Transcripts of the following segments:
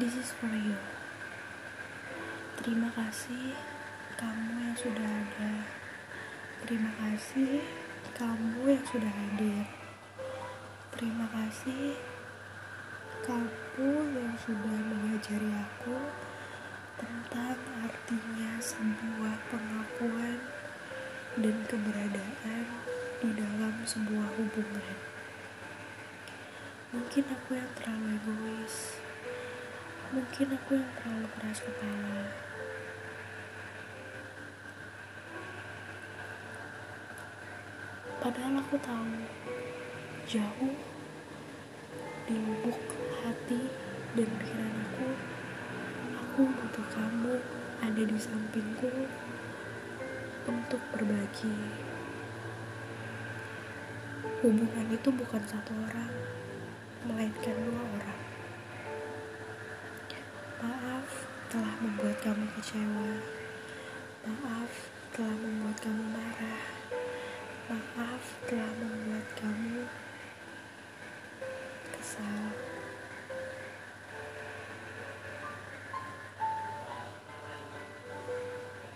This is for you. Terima kasih kamu yang sudah ada. Terima kasih kamu yang sudah hadir. Terima kasih kamu yang sudah mengajari aku tentang artinya sebuah pengakuan dan keberadaan di dalam sebuah hubungan. Mungkin aku yang terlalu egois, mungkin aku yang terlalu keras kepala. Padahal aku tahu jauh di lubuk hati dan pikiran aku, aku butuh kamu ada di sampingku untuk berbagi. Hubungan itu bukan satu orang, melainkan dua orang. Maaf telah membuat kamu kecewa. Maaf telah membuat kamu marah. Maaf telah membuat kamu kesal.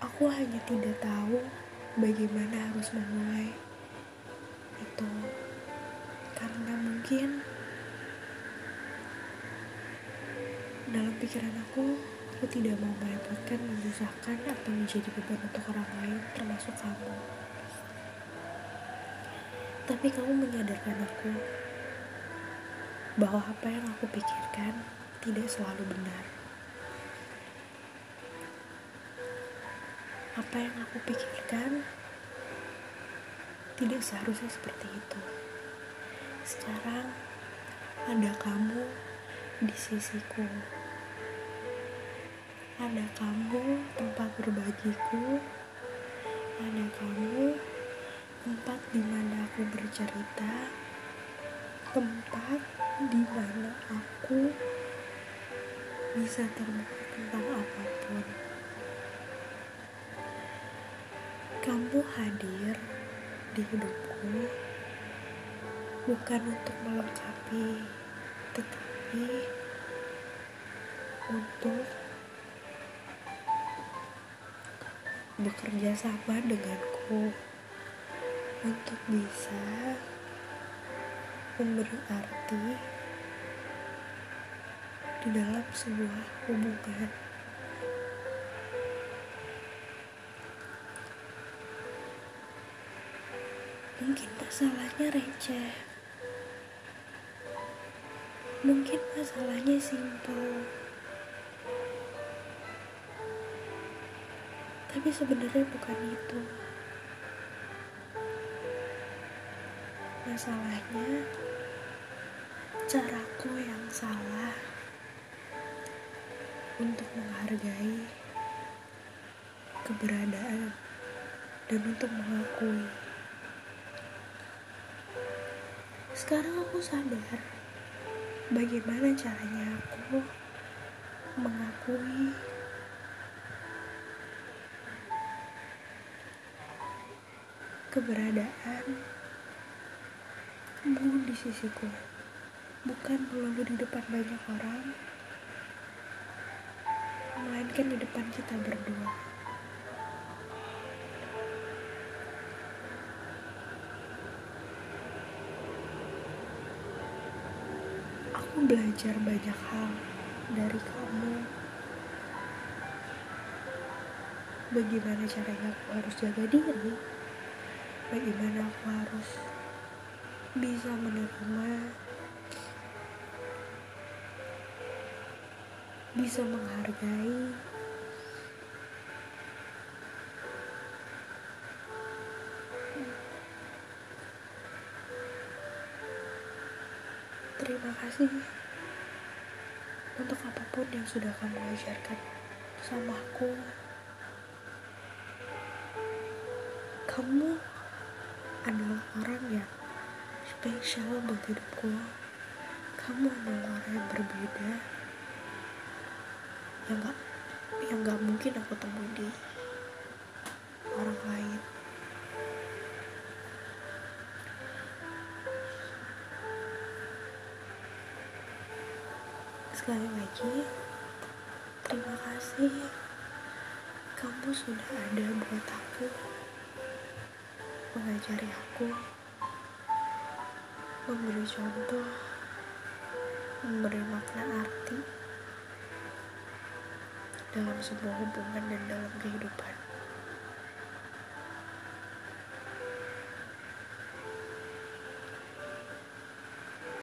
Aku hanya tidak tahu bagaimana harus memulai itu karena mungkin dalam pikiran aku aku tidak mau merepotkan menyusahkan atau menjadi beban untuk orang lain termasuk kamu tapi kamu menyadarkan aku bahwa apa yang aku pikirkan tidak selalu benar apa yang aku pikirkan tidak seharusnya seperti itu. Sekarang ada kamu di sisiku. Ada kamu tempat berbagiku. Ada kamu tempat di mana aku bercerita. Tempat di mana aku bisa terbuka tentang apa pun. Kamu hadir di hidupku bukan untuk melengkapi, tetapi untuk bekerja sama denganku untuk bisa memberi arti di dalam sebuah hubungan. Mungkin masalahnya receh. Mungkin masalahnya simpel. Tapi sebenarnya bukan itu. Masalahnya caraku yang salah untuk menghargai keberadaan dan untuk mengakui. Sekarang aku sadar bagaimana caranya aku mengakui keberadaan kamu di sisiku? Bukan melulu di depan banyak orang melainkan di depan kita berdua aku belajar banyak hal dari kamu. Bagaimana caranya aku harus jaga diri? Bagaimana aku harus bisa menerima bisa menghargai terima kasih untuk apa pun yang sudah kamu ajarkan sama aku. Kamu adalah orang yang spesial buat hidupku. Kamu adalah orang yang berbeda. Yang gak yang gak mungkin aku temui di sekali lagi Terima kasih kamu sudah ada buat aku, mengajari aku, memberi contoh, memberi makna arti dalam sebuah hubungan dan dalam kehidupan.